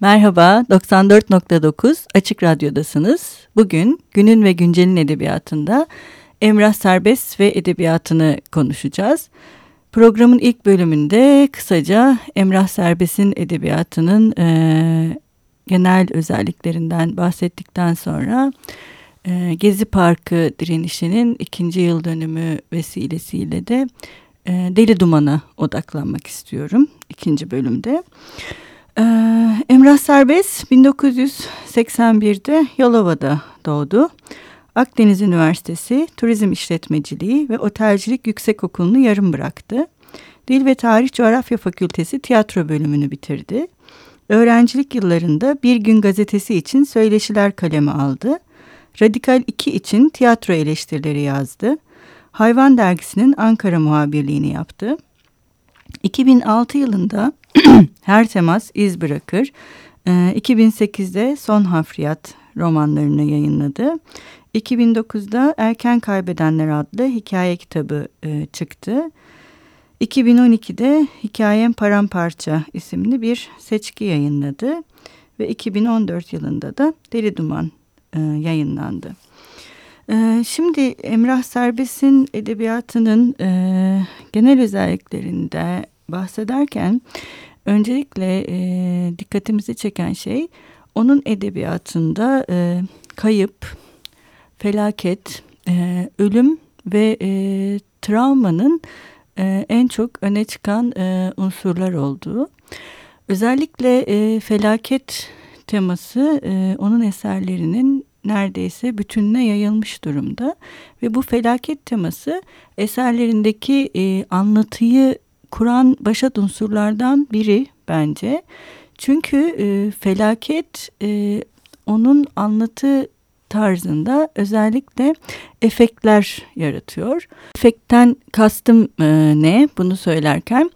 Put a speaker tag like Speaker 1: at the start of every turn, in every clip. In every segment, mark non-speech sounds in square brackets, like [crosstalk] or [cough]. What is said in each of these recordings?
Speaker 1: Merhaba, 94.9 Açık Radyo'dasınız. Bugün günün ve güncelin edebiyatında Emrah Serbest ve edebiyatını konuşacağız. Programın ilk bölümünde kısaca Emrah Serbest'in edebiyatının e, genel özelliklerinden bahsettikten sonra e, Gezi Parkı direnişinin ikinci yıl dönümü vesilesiyle de e, Deli Duman'a odaklanmak istiyorum ikinci bölümde. Ee, Emrah Serbest 1981'de Yalova'da doğdu. Akdeniz Üniversitesi Turizm İşletmeciliği ve Otelcilik Yüksekokulu'nu yarım bıraktı. Dil ve Tarih Coğrafya Fakültesi tiyatro bölümünü bitirdi. Öğrencilik yıllarında Bir Gün gazetesi için söyleşiler kaleme aldı. Radikal 2 için tiyatro eleştirileri yazdı. Hayvan dergisinin Ankara muhabirliğini yaptı. 2006 yılında [clears throat] Her Temas iz bırakır. 2008'de ee, Son Hafriyat romanlarını yayınladı. 2009'da Erken Kaybedenler adlı hikaye kitabı e, çıktı. 2012'de Hikayem Paramparça isimli bir seçki yayınladı ve 2014 yılında da Deli Duman e, yayınlandı. E, şimdi Emrah Serbest'in edebiyatının e, genel özelliklerinde bahsederken öncelikle e, dikkatimizi çeken şey onun edebiyatında e, kayıp, felaket, ölüm ve travmanın en çok öne çıkan unsurlar olduğu. Özellikle felaket teması onun eserlerinin neredeyse bütününe yayılmış durumda ve bu felaket teması eserlerindeki e, anlatıyı kuran başat unsurlardan biri bence. Çünkü e, felaket e, onun anlatı tarzında özellikle efektler yaratıyor. Efektten kastım e, ne bunu söylerken?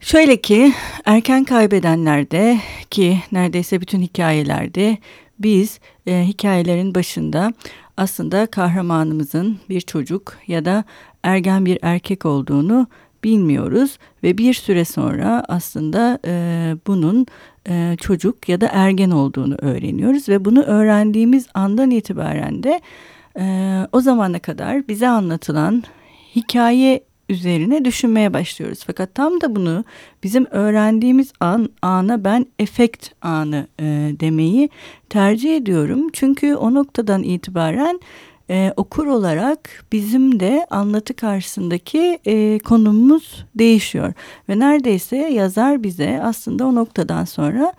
Speaker 1: Şöyle ki erken kaybedenlerde ki neredeyse bütün hikayelerde biz e, hikayelerin başında aslında kahramanımızın bir çocuk ya da ergen bir erkek olduğunu bilmiyoruz ve bir süre sonra aslında e, bunun e, çocuk ya da ergen olduğunu öğreniyoruz ve bunu öğrendiğimiz andan itibaren de e, o zamana kadar bize anlatılan hikaye üzerine düşünmeye başlıyoruz. Fakat tam da bunu bizim öğrendiğimiz an ana ben efekt anı e, demeyi tercih ediyorum. Çünkü o noktadan itibaren e, okur olarak bizim de anlatı karşısındaki e, konumumuz değişiyor. Ve neredeyse yazar bize aslında o noktadan sonra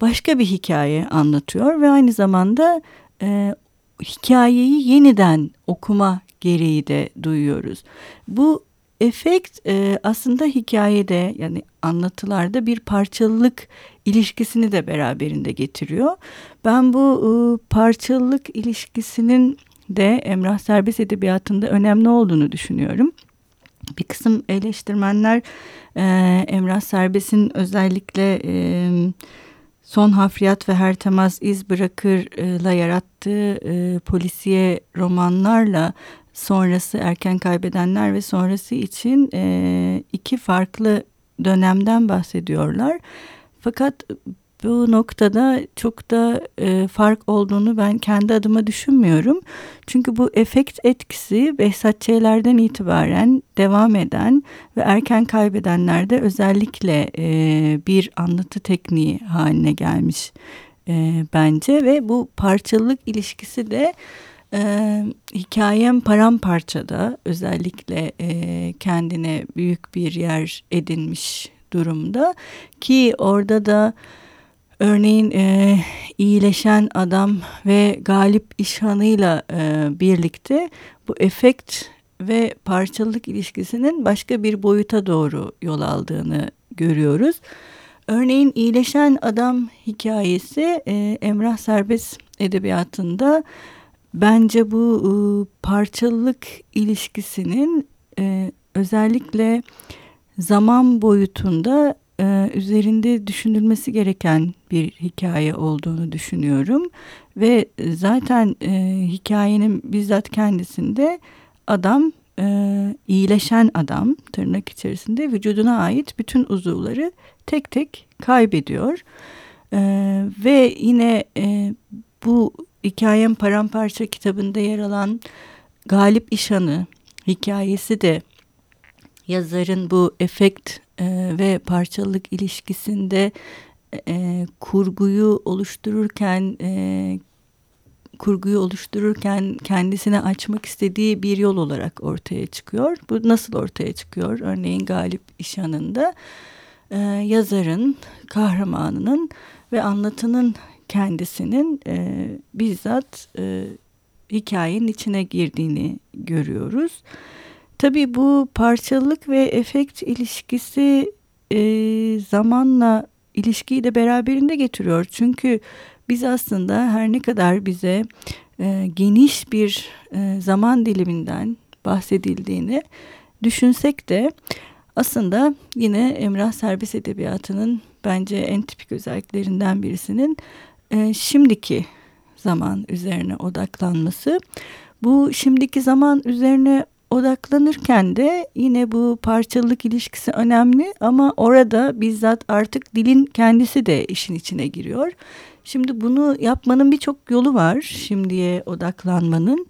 Speaker 1: başka bir hikaye anlatıyor ve aynı zamanda e, hikayeyi yeniden okuma gereği de duyuyoruz. Bu efekt e, aslında hikayede yani anlatılarda bir parçalılık ilişkisini de beraberinde getiriyor. Ben bu e, parçalılık ilişkisinin de Emrah Serbest Edebiyatı'nda önemli olduğunu düşünüyorum. Bir kısım eleştirmenler e, Emrah Serbest'in özellikle e, Son Hafriyat ve Her Temas İz Bırakır'la yarattığı e, polisiye romanlarla sonrası erken kaybedenler ve sonrası için e, iki farklı dönemden bahsediyorlar. Fakat bu noktada çok da e, fark olduğunu ben kendi adıma düşünmüyorum. Çünkü bu efekt etkisi Behzatçılardan itibaren devam eden ve erken kaybedenlerde özellikle e, bir anlatı tekniği haline gelmiş e, bence ve bu parçalılık ilişkisi de e, hikayem paramparçada özellikle e, kendine büyük bir yer edinmiş durumda ki orada da Örneğin e, iyileşen adam ve Galip İşhan'ıyla e, birlikte bu efekt ve parçalılık ilişkisinin başka bir boyuta doğru yol aldığını görüyoruz. Örneğin iyileşen adam hikayesi e, Emrah Serbest edebiyatında bence bu e, parçalılık ilişkisinin e, özellikle zaman boyutunda e, üzerinde düşünülmesi gereken bir hikaye olduğunu düşünüyorum. Ve zaten e, hikayenin bizzat kendisinde adam e, iyileşen adam tırnak içerisinde vücuduna ait bütün uzuvları tek tek kaybediyor. E, ve yine e, bu hikayem paramparça kitabında yer alan Galip İşan'ı hikayesi de yazarın bu efekt e, ve parçalılık ilişkisinde e, kurguyu oluştururken e, kurguyu oluştururken kendisine açmak istediği bir yol olarak ortaya çıkıyor. Bu nasıl ortaya çıkıyor? Örneğin Galip İşan'ında e, yazarın, kahramanının ve anlatının kendisinin e, bizzat e, hikayenin içine girdiğini görüyoruz. Tabii bu parçalılık ve efekt ilişkisi e, zamanla ilişkiyi de beraberinde getiriyor. Çünkü biz aslında her ne kadar bize e, geniş bir e, zaman diliminden bahsedildiğini düşünsek de aslında yine Emrah Serbest Edebiyatı'nın bence en tipik özelliklerinden birisinin e, şimdiki zaman üzerine odaklanması. Bu şimdiki zaman üzerine odaklanırken de yine bu parçalılık ilişkisi önemli ama orada bizzat artık dilin kendisi de işin içine giriyor. Şimdi bunu yapmanın birçok yolu var şimdiye odaklanmanın.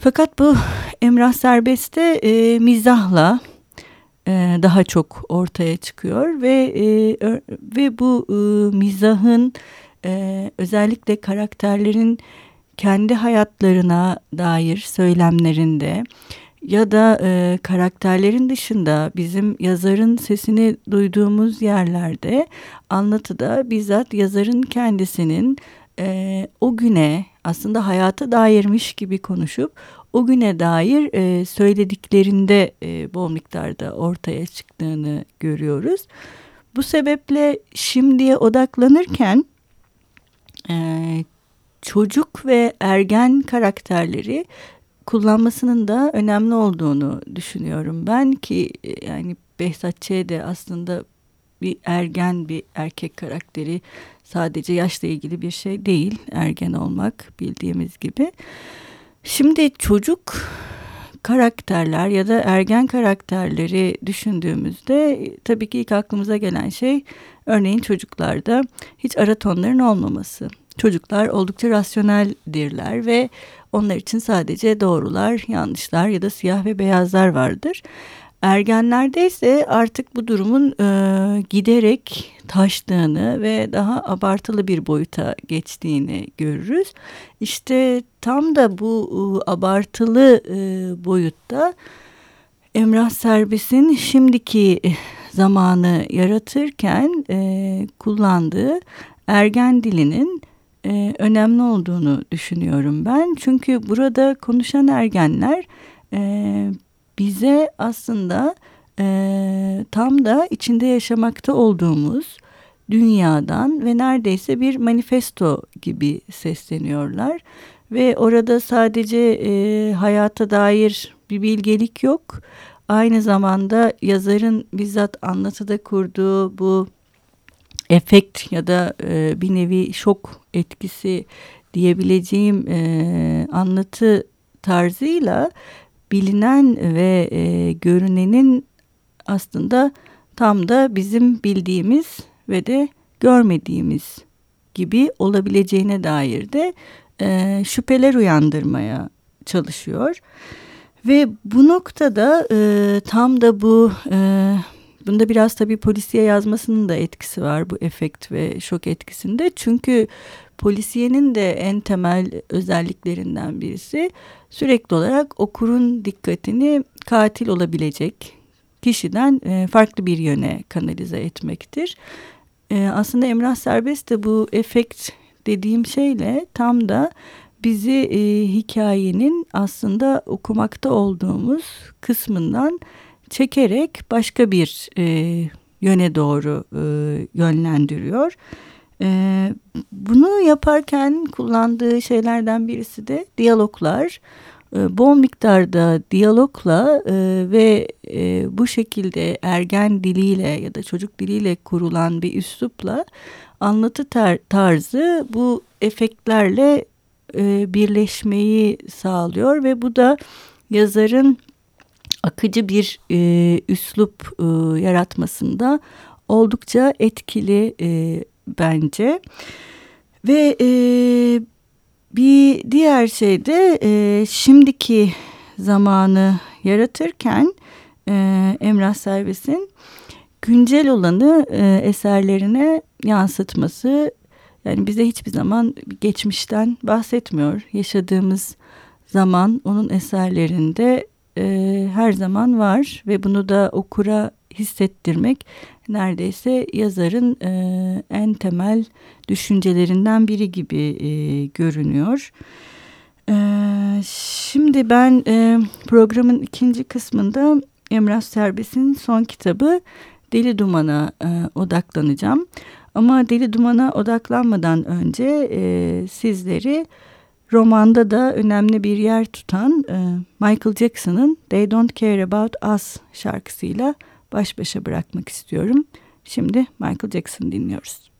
Speaker 1: Fakat bu Emrah Serbest'te e, mizahla e, daha çok ortaya çıkıyor ve e, ve bu e, mizahın e, özellikle karakterlerin kendi hayatlarına dair söylemlerinde ya da e, karakterlerin dışında bizim yazarın sesini duyduğumuz yerlerde anlatıda bizzat yazarın kendisinin e, o güne aslında hayata dairmiş gibi konuşup o güne dair e, söylediklerinde e, bol miktarda ortaya çıktığını görüyoruz. Bu sebeple şimdiye odaklanırken e, çocuk ve ergen karakterleri kullanmasının da önemli olduğunu düşünüyorum. Ben ki e, yani Behzat Ç. de aslında bir ergen bir erkek karakteri sadece yaşla ilgili bir şey değil ergen olmak bildiğimiz gibi. Şimdi çocuk karakterler ya da ergen karakterleri düşündüğümüzde tabii ki ilk aklımıza gelen şey örneğin çocuklarda hiç ara tonların olmaması. Çocuklar oldukça rasyoneldirler ve onlar için sadece doğrular, yanlışlar ya da siyah ve beyazlar vardır. Ergenlerde ise artık bu durumun e, giderek taştığını ve daha abartılı bir boyuta geçtiğini görürüz. İşte tam da bu e, abartılı e, boyutta Emrah Serbest'in şimdiki zamanı yaratırken e, kullandığı ergen dilinin e, önemli olduğunu düşünüyorum ben. Çünkü burada konuşan ergenler e, bize aslında e, tam da içinde yaşamakta olduğumuz dünyadan ve neredeyse bir manifesto gibi sesleniyorlar. Ve orada sadece e, hayata dair bir bilgelik yok. Aynı zamanda yazarın bizzat anlatıda kurduğu bu efekt ya da e, bir nevi şok etkisi diyebileceğim e, anlatı tarzıyla bilinen ve e, görünenin aslında tam da bizim bildiğimiz ve de görmediğimiz gibi olabileceğine dair de e, şüpheler uyandırmaya çalışıyor. Ve bu noktada e, tam da bu e, Bunda biraz tabii polisiye yazmasının da etkisi var bu efekt ve şok etkisinde. Çünkü polisiyenin de en temel özelliklerinden birisi sürekli olarak okurun dikkatini katil olabilecek kişiden e, farklı bir yöne kanalize etmektir. E, aslında Emrah Serbest de bu efekt dediğim şeyle tam da bizi e, hikayenin aslında okumakta olduğumuz kısmından çekerek başka bir e, yöne doğru e, yönlendiriyor. E, bunu yaparken kullandığı şeylerden birisi de diyaloglar. E, bol miktarda diyalogla e, ve e, bu şekilde ergen diliyle ya da çocuk diliyle kurulan bir üslupla anlatı tar tarzı bu efektlerle e, birleşmeyi sağlıyor ve bu da yazarın akıcı bir e, üslup e, yaratmasında oldukça etkili e,
Speaker 2: bence. Ve e, bir diğer şey de e, şimdiki zamanı yaratırken e, Emrah Servis'in güncel olanı e, eserlerine yansıtması yani bize hiçbir zaman geçmişten bahsetmiyor. Yaşadığımız zaman onun eserlerinde e, her zaman var ve bunu da okura hissettirmek neredeyse yazarın e, en temel düşüncelerinden biri gibi e, görünüyor. E, şimdi ben e, programın ikinci kısmında Emrah Serbest'in son kitabı Deli Duman'a e, odaklanacağım. Ama Deli Duman'a odaklanmadan önce e, sizleri romanda da önemli bir yer tutan e, Michael Jackson'ın They Don't Care About Us şarkısıyla baş başa bırakmak istiyorum. Şimdi Michael Jackson dinliyoruz.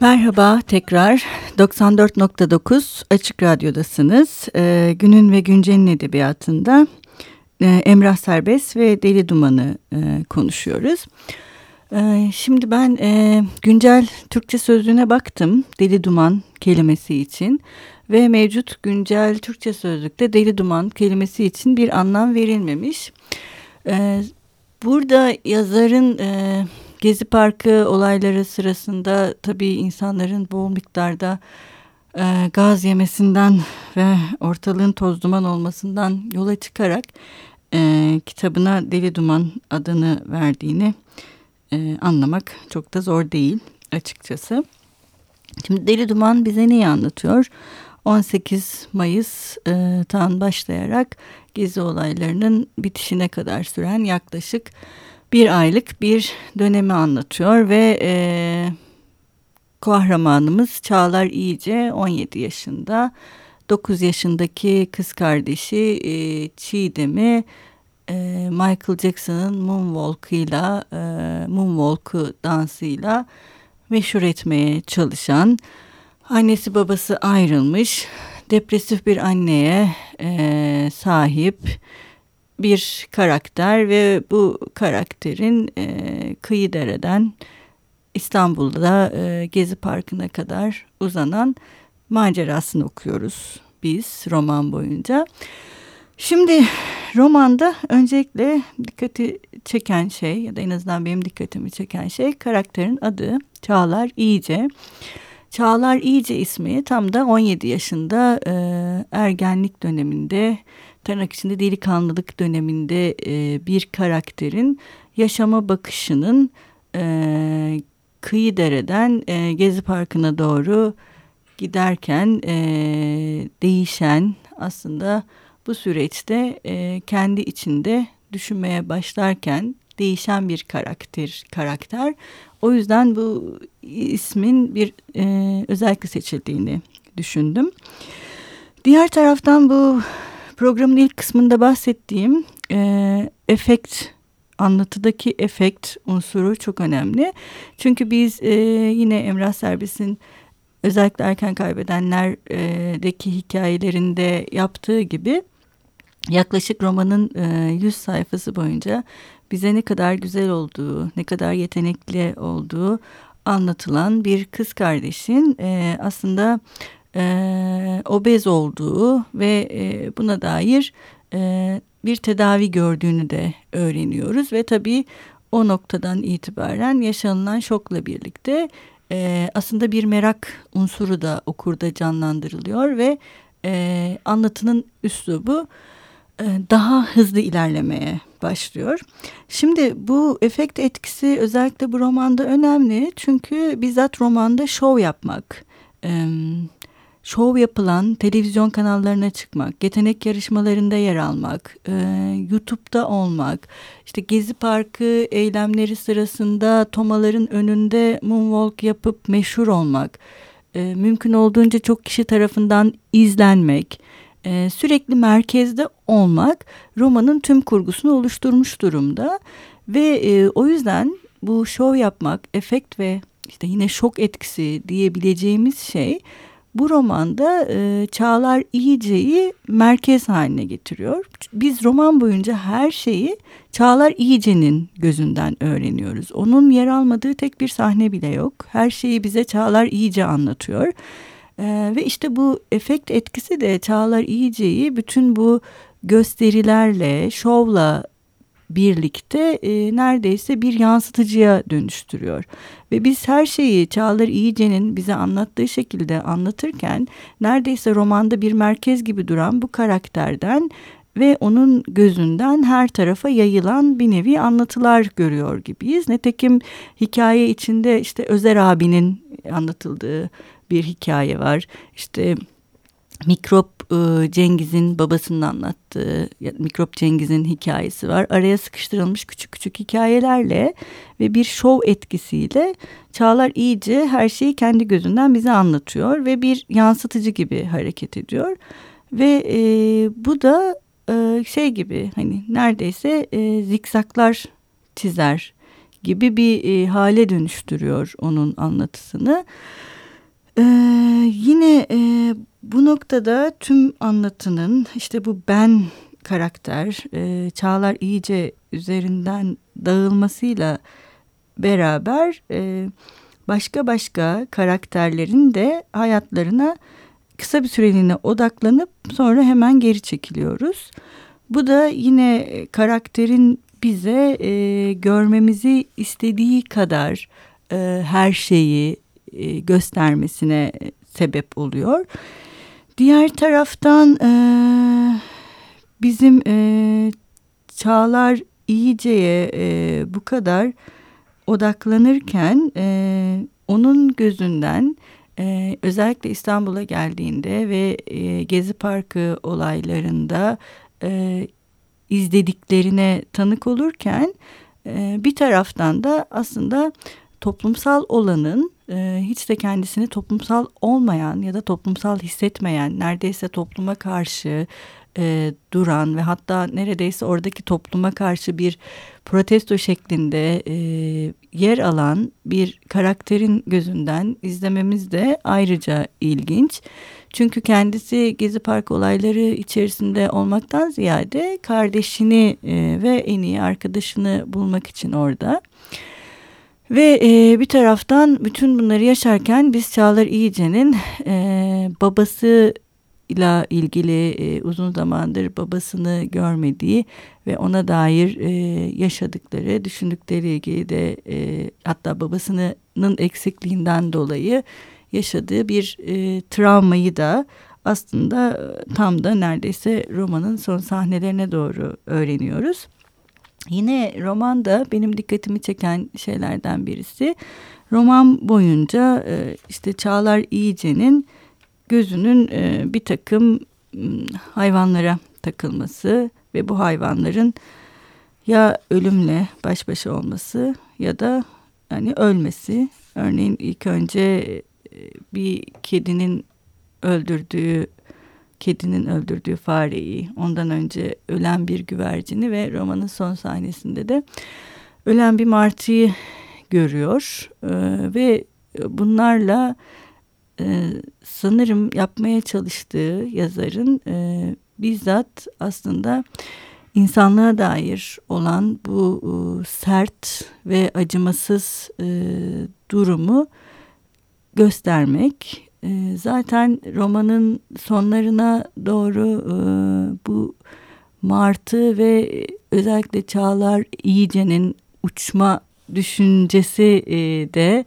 Speaker 2: Merhaba tekrar 94.9 Açık Radyo'dasınız. Ee, günün ve Güncel'in edebiyatında e, Emrah Serbest ve Deli Duman'ı e, konuşuyoruz. E, şimdi ben e, güncel Türkçe sözlüğüne baktım Deli Duman kelimesi için ve mevcut güncel Türkçe sözlükte Deli Duman kelimesi için bir anlam verilmemiş. E, burada yazarın... E, Gezi Parkı olayları sırasında tabii insanların bol miktarda e, gaz yemesinden ve ortalığın toz duman olmasından yola çıkarak e, kitabına Deli Duman adını verdiğini e, anlamak çok da zor değil açıkçası. Şimdi Deli Duman bize neyi anlatıyor?
Speaker 1: 18 Mayıs'tan başlayarak gezi olaylarının bitişine kadar süren yaklaşık bir aylık bir dönemi anlatıyor ve e, kahramanımız Çağlar İyice 17 yaşında 9 yaşındaki kız kardeşi e, Çiğdem'i e, Michael Jackson'ın Moonwalk'ıyla e, Moonwalk'ı dansıyla meşhur etmeye çalışan annesi babası ayrılmış depresif bir anneye e, sahip bir karakter ve bu karakterin e, kıyı dereden İstanbul'da e, Gezi Parkı'na kadar uzanan macerasını okuyoruz biz roman boyunca. Şimdi romanda öncelikle dikkati çeken şey ya da en azından benim dikkatimi çeken şey karakterin adı Çağlar İyice. Çağlar İyice ismi tam da 17 yaşında e, ergenlik döneminde tırnak içinde delikanlılık döneminde e, bir karakterin yaşama bakışının e, kıyı dereden e, Gezi Parkı'na doğru giderken e, değişen aslında bu süreçte e, kendi içinde düşünmeye başlarken değişen bir karakter karakter. O yüzden bu ismin bir e, özellikle seçildiğini düşündüm. Diğer taraftan bu programın ilk kısmında bahsettiğim e, efekt anlatıdaki efekt unsuru çok önemli. Çünkü biz e, yine Emrah Serbest'in özellikle erken kaybedenlerdeki hikayelerinde yaptığı gibi yaklaşık romanın e, 100 sayfası boyunca bize ne kadar güzel olduğu, ne kadar yetenekli olduğu anlatılan bir kız kardeşin e, aslında e, obez olduğu ve e, buna dair e, bir tedavi gördüğünü de öğreniyoruz ve tabii o noktadan itibaren yaşanılan şokla birlikte e, aslında bir merak unsuru da okurda canlandırılıyor ve e, anlatının üslubu e, daha hızlı ilerlemeye başlıyor. Şimdi bu efekt etkisi özellikle bu romanda önemli çünkü bizzat romanda şov yapmak, e, şov yapılan televizyon kanallarına çıkmak, yetenek yarışmalarında yer almak, e, YouTube'da olmak, işte Gezi Parkı eylemleri sırasında tomaların önünde moonwalk yapıp meşhur olmak, e, mümkün olduğunca çok kişi tarafından izlenmek, e, sürekli merkezde olmak romanın tüm kurgusunu oluşturmuş durumda ve e, o yüzden bu şov yapmak, efekt ve işte yine şok etkisi diyebileceğimiz şey bu romanda e, Çağlar İyice'yi merkez haline getiriyor. Biz roman boyunca her şeyi Çağlar İyice'nin gözünden öğreniyoruz. Onun yer almadığı tek bir sahne bile yok. Her şeyi bize Çağlar İyice anlatıyor. E, ve işte bu efekt etkisi de Çağlar İyice'yi bütün bu gösterilerle, şovla birlikte e, neredeyse bir yansıtıcıya dönüştürüyor. Ve biz her şeyi Çağlar İyice'nin bize anlattığı şekilde anlatırken neredeyse romanda bir merkez gibi duran bu karakterden ve onun gözünden her tarafa yayılan bir nevi anlatılar görüyor gibiyiz. Netekim hikaye içinde işte Özer abinin anlatıldığı bir hikaye var. İşte Mikrop e, Cengiz'in babasının anlattığı Mikrop Cengiz'in hikayesi var. Araya sıkıştırılmış küçük küçük hikayelerle ve bir şov etkisiyle Çağlar iyice her şeyi kendi gözünden bize anlatıyor ve bir yansıtıcı gibi hareket ediyor. Ve e, bu da e, şey gibi hani neredeyse e, zikzaklar çizer gibi bir e, hale dönüştürüyor onun anlatısını. Ee, yine e, bu noktada tüm anlatının işte bu ben karakter e, Çağlar iyice üzerinden dağılmasıyla beraber e, başka başka karakterlerin de hayatlarına kısa bir süreliğine odaklanıp sonra hemen geri çekiliyoruz. Bu da yine karakterin bize e, görmemizi istediği kadar e, her şeyi e, göstermesine sebep oluyor. Diğer taraftan e, bizim e, Çağlar İyice'ye e, bu kadar odaklanırken e, onun gözünden e, özellikle İstanbul'a geldiğinde ve e, Gezi Parkı olaylarında e, izlediklerine tanık olurken e, bir taraftan da aslında toplumsal olanın e, hiç de kendisini toplumsal olmayan ya da toplumsal hissetmeyen neredeyse topluma karşı e, duran ve hatta neredeyse oradaki topluma karşı bir protesto şeklinde e, yer alan bir karakterin gözünden izlememiz de ayrıca ilginç. Çünkü kendisi Gezi Park olayları içerisinde olmaktan ziyade kardeşini e, ve en iyi arkadaşını bulmak için orada. Ve e, bir taraftan bütün bunları yaşarken biz Çağlar İyice'nin e, babası ile ilgili e, uzun zamandır babasını görmediği ve ona dair e, yaşadıkları, düşündükleri ilgili de e, hatta babasının eksikliğinden dolayı yaşadığı bir e, travmayı da aslında tam da neredeyse romanın son sahnelerine doğru öğreniyoruz. Yine romanda benim dikkatimi çeken şeylerden birisi roman boyunca e, işte Çağlar İyice'nin gözünün e, bir takım hayvanlara takılması ve bu hayvanların ya ölümle baş başa olması ya da yani ölmesi. Örneğin ilk önce e, bir kedinin öldürdüğü kedinin öldürdüğü fareyi, ondan önce ölen bir güvercini ve romanın son sahnesinde de ölen bir martıyı görüyor. Ee, ve bunlarla e, sanırım yapmaya çalıştığı yazarın e, bizzat aslında insanlığa dair olan bu e, sert ve acımasız durumu göstermek e, zaten romanın sonlarına doğru e, bu Martı ve özellikle Çağlar İyice'nin uçma düşüncesi e, de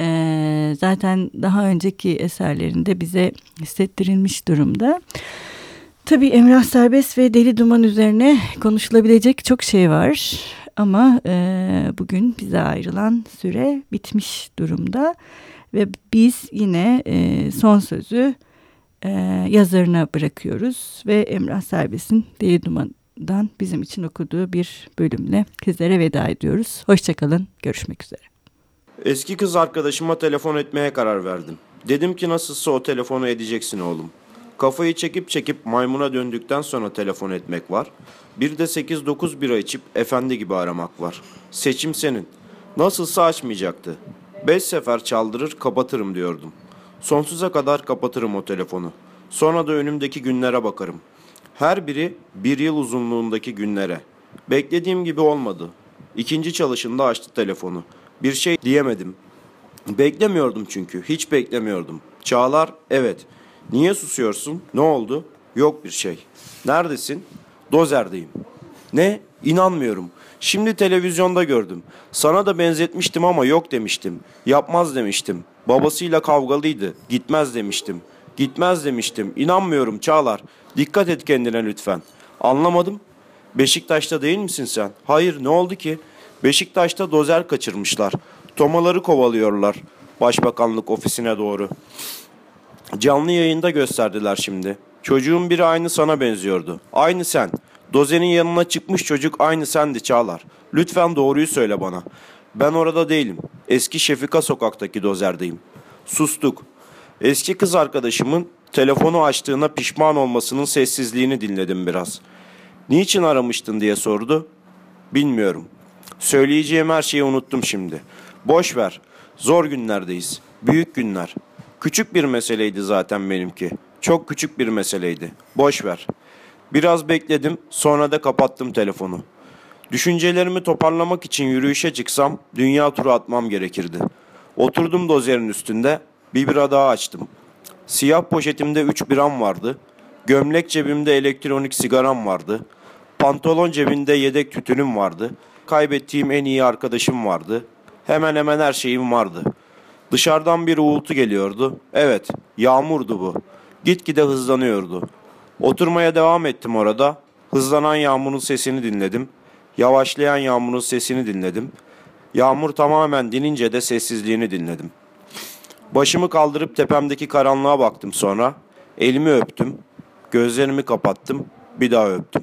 Speaker 1: e, zaten daha önceki eserlerinde bize hissettirilmiş durumda. Tabii Emrah Serbest ve Deli Duman üzerine konuşulabilecek çok şey var. Ama e, bugün bize ayrılan süre bitmiş durumda. Ve biz yine e, son sözü e, yazarına bırakıyoruz. Ve Emrah Serbest'in Deli Duman'dan bizim için okuduğu bir bölümle sizlere veda ediyoruz. Hoşçakalın, görüşmek üzere.
Speaker 3: Eski kız arkadaşıma telefon etmeye karar verdim. Dedim ki nasılsa o telefonu edeceksin oğlum. Kafayı çekip çekip maymuna döndükten sonra telefon etmek var. Bir de 8-9 bira içip efendi gibi aramak var. Seçim senin. Nasılsa açmayacaktı. Beş sefer çaldırır kapatırım diyordum. Sonsuza kadar kapatırım o telefonu. Sonra da önümdeki günlere bakarım. Her biri bir yıl uzunluğundaki günlere. Beklediğim gibi olmadı. İkinci çalışında açtı telefonu. Bir şey diyemedim. Beklemiyordum çünkü. Hiç beklemiyordum. Çağlar, evet. Niye susuyorsun? Ne oldu? Yok bir şey. Neredesin? Dozerdeyim. Ne? İnanmıyorum. Şimdi televizyonda gördüm. Sana da benzetmiştim ama yok demiştim. Yapmaz demiştim. Babasıyla kavgalıydı. Gitmez demiştim. Gitmez demiştim. İnanmıyorum Çağlar. Dikkat et kendine lütfen. Anlamadım. Beşiktaş'ta değil misin sen? Hayır ne oldu ki? Beşiktaş'ta dozer kaçırmışlar. Tomaları kovalıyorlar. Başbakanlık ofisine doğru. Canlı yayında gösterdiler şimdi. Çocuğun biri aynı sana benziyordu. Aynı sen. Dozenin yanına çıkmış çocuk aynı sendi Çağlar. Lütfen doğruyu söyle bana. Ben orada değilim. Eski Şefika sokaktaki dozerdeyim. Sustuk. Eski kız arkadaşımın telefonu açtığına pişman olmasının sessizliğini dinledim biraz. Niçin aramıştın diye sordu. Bilmiyorum. Söyleyeceğim her şeyi unuttum şimdi. Boş ver. Zor günlerdeyiz. Büyük günler. Küçük bir meseleydi zaten benimki. Çok küçük bir meseleydi. Boş ver. Biraz bekledim, sonra da kapattım telefonu. Düşüncelerimi toparlamak için yürüyüşe çıksam dünya turu atmam gerekirdi. Oturdum dozerin üstünde, bir bira daha açtım. Siyah poşetimde 3 biram vardı. Gömlek cebimde elektronik sigaram vardı. Pantolon cebinde yedek tütünüm vardı. Kaybettiğim en iyi arkadaşım vardı. Hemen hemen her şeyim vardı. Dışarıdan bir uğultu geliyordu. Evet, yağmurdu bu. Gitgide hızlanıyordu. Oturmaya devam ettim orada. Hızlanan yağmurun sesini dinledim. Yavaşlayan yağmurun sesini dinledim. Yağmur tamamen dinince de sessizliğini dinledim. Başımı kaldırıp tepemdeki karanlığa baktım sonra. Elimi öptüm. Gözlerimi kapattım. Bir daha öptüm.